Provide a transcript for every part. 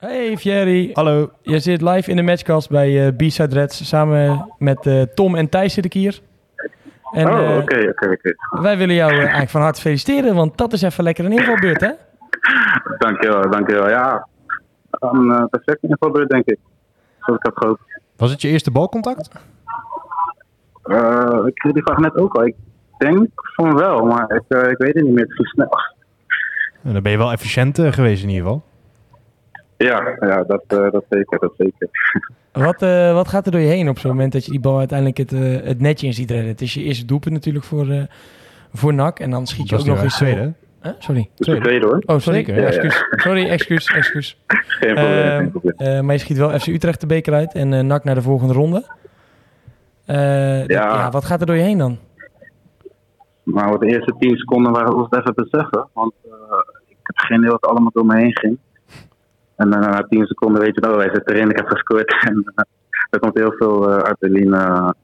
Hey Thierry. Hallo. Je zit live in de matchcast bij uh, B-Side Reds samen met uh, Tom en Thijs zit ik hier. En, oh, oké, okay, oké, okay, oké. Okay. Wij willen jou uh, eigenlijk van harte feliciteren, want dat is even lekker een invalbeurt, hè? dankjewel, dankjewel. Ja, een perfecte invalbeurt, denk ik. Zoals ik heb gehoopt. Was het je eerste balcontact? ik kreeg die vraag net ook al. Ik denk van wel, maar ik, ik weet het niet meer te snel. En dan ben je wel efficiënt geweest in ieder geval. Ja, ja dat, uh, dat zeker, dat zeker. Wat, uh, wat gaat er door je heen op zo'n moment dat je die bal uiteindelijk het, uh, het netje in ziet redden? Het is je eerste doelpunt natuurlijk voor, voor NAC en dan schiet je ook nog eens... tweede, huh? Sorry. Tweede. tweede hoor. Oh, sorry. Ja, excuus. Ja. Sorry, excuus, excuus. Geen probleem, geen Ehm, probleem. maar je schiet wel FC Utrecht de beker uit en NAC naar de volgende ronde. ja. ja. Wat gaat er door je heen dan? Nou, de eerste tien seconden waren ons even beseffen, want ik heb geen idee wat allemaal door me heen ging. En dan na tien seconden weet je, oh, hij zit erin, ik heb gescoord. En uh, er komt heel veel uh, adrenaline,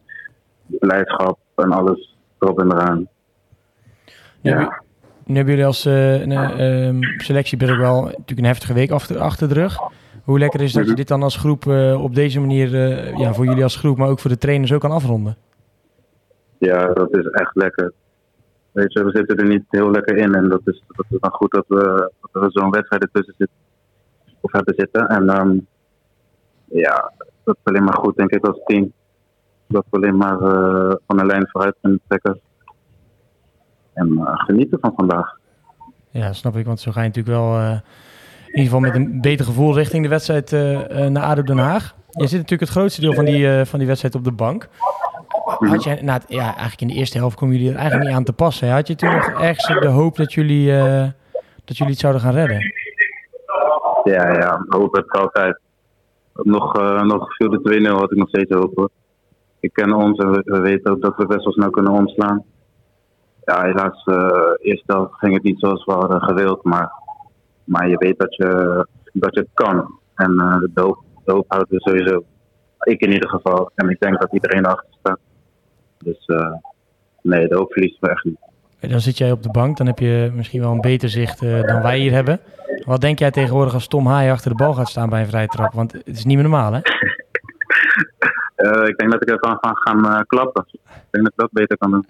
blijdschap en alles erop en eraan. Nu, ja. hebben, nu hebben jullie als uh, um, selectie ook wel natuurlijk een heftige week achter, achter de rug. Hoe lekker is dat je dit dan als groep op deze manier, ja, voor jullie als groep, maar ook voor de trainers ook kan afronden? Ja, dat is echt lekker. Weet je, we zitten er niet heel lekker in en dat is, dat is dan goed dat we, dat er zo'n wedstrijd ertussen zit of hebben zitten. En um, ja, dat is alleen maar goed, denk ik, als team. Dat we alleen maar uh, van de lijn vooruit kunnen trekken. En uh, genieten van vandaag. Ja, snap ik, want zo ga je natuurlijk wel uh, in ieder geval met een beter gevoel richting de wedstrijd naar ADO Den Haag. Je zit natuurlijk het grootste deel van die, van die wedstrijd op de bank. Had je, nou, ja, eigenlijk in de eerste helft komen jullie er eigenlijk niet aan te passen. Had je toen nog ergens de hoop dat jullie, dat jullie het zouden gaan redden? Ja, ja, hoop het altijd. Nog, uh, nog viel de 2-0 had ik nog steeds hopen. Ik ken ons en we, we, weten ook dat we best wel snel kunnen omslaan. Ja, helaas, uh, eerst ging het niet zoals we hadden gewild, maar, maar je weet dat je, dat je het kan. En uh, de, hoop, de hoop houdt er sowieso. Ik in ieder geval. En ik denk dat iedereen erachter staat. Dus nee, de hoop verliezen we echt niet. Dan zit jij op de bank, dan heb je misschien wel een beter zicht dan wij hier hebben. Wat denk jij tegenwoordig als Tom Haaien achter de bal gaat staan bij een vrije trap? Want het is niet meer normaal, hè? uh, ik denk dat ik ervan ga gaan uh, klappen. Ik denk dat ik dat beter kan doen.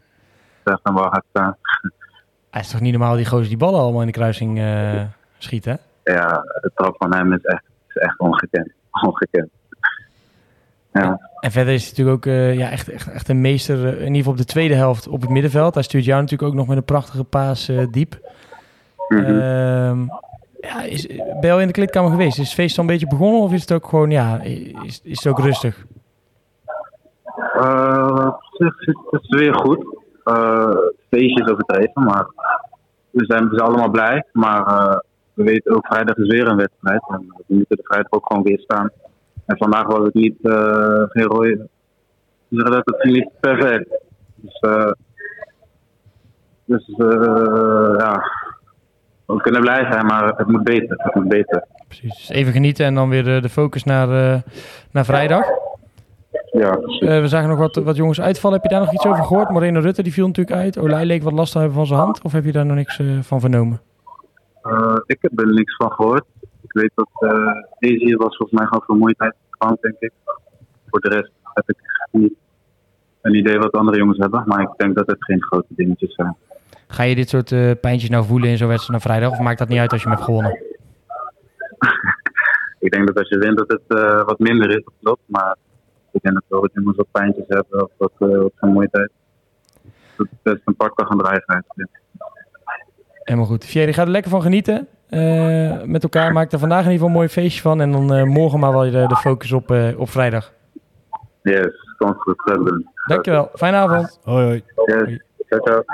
Dat aan bal gaat staan. Hij is toch niet normaal die gozer die ballen allemaal in de kruising schiet, hè? Ja, de trap van hem is echt, is echt ongekend. Ongekend. Ja. En verder is hij natuurlijk ook uh, ja, echt, echt, echt een meester, in ieder geval op de tweede helft op het middenveld. Hij stuurt jou natuurlijk ook nog met een prachtige paas uh, diep. Mm -hmm. ja, is, ben je al in de kleedkamer geweest? Is het feest al een beetje begonnen of is het ook gewoon, ja, is, is het ook rustig? Het is weer goed. Uh, feestje is overdreven, maar we zijn dus allemaal blij. Maar we weten ook, vrijdag is weer een wedstrijd. En we moeten de vrijdag ook gewoon weer staan. En vandaag was het niet, uh, geen rode. Dus dat het niet perfect. Dus, dus ja, we kunnen blij zijn, maar het moet beter. Het moet beter. Precies. Even genieten en dan weer de, de focus naar, uh, naar vrijdag. Ja, precies. Uh, we zagen nog wat, wat jongens uitvallen. Heb je daar nog iets over gehoord? Moreno Rutte die viel natuurlijk uit. Olij leek wat last te hebben van zijn hand. Of heb je daar nog niks uh, van vernomen? ik heb er niks van gehoord. Ik weet dat deze hier was volgens mij gewoon vermoeidheid krank, denk ik. Voor de rest heb ik niet een idee wat andere jongens hebben. Maar ik denk dat het geen grote dingetjes zijn. Ga je dit soort uh, pijntjes nou voelen in zo'n wedstrijd naar vrijdag? Of maakt dat niet uit als je hem hebt gewonnen? ik denk dat als je wint dat het uh, wat minder is, dat klopt. Maar ik denk dat wel dat jongens wat pijntjes hebben of wat, uh, wat vermoeidheid. Dat het best een pak kan gaan dreigen. Helemaal goed. Thierry, ga er lekker van genieten. Uh, met elkaar maak er vandaag in ieder geval een mooi feestje van. En dan uh, morgen maar wel de, de focus op, uh, op vrijdag. Yes, komt goed. Dankjewel. Fijne avond. Hoi hoi. Yes. Ciao, ciao.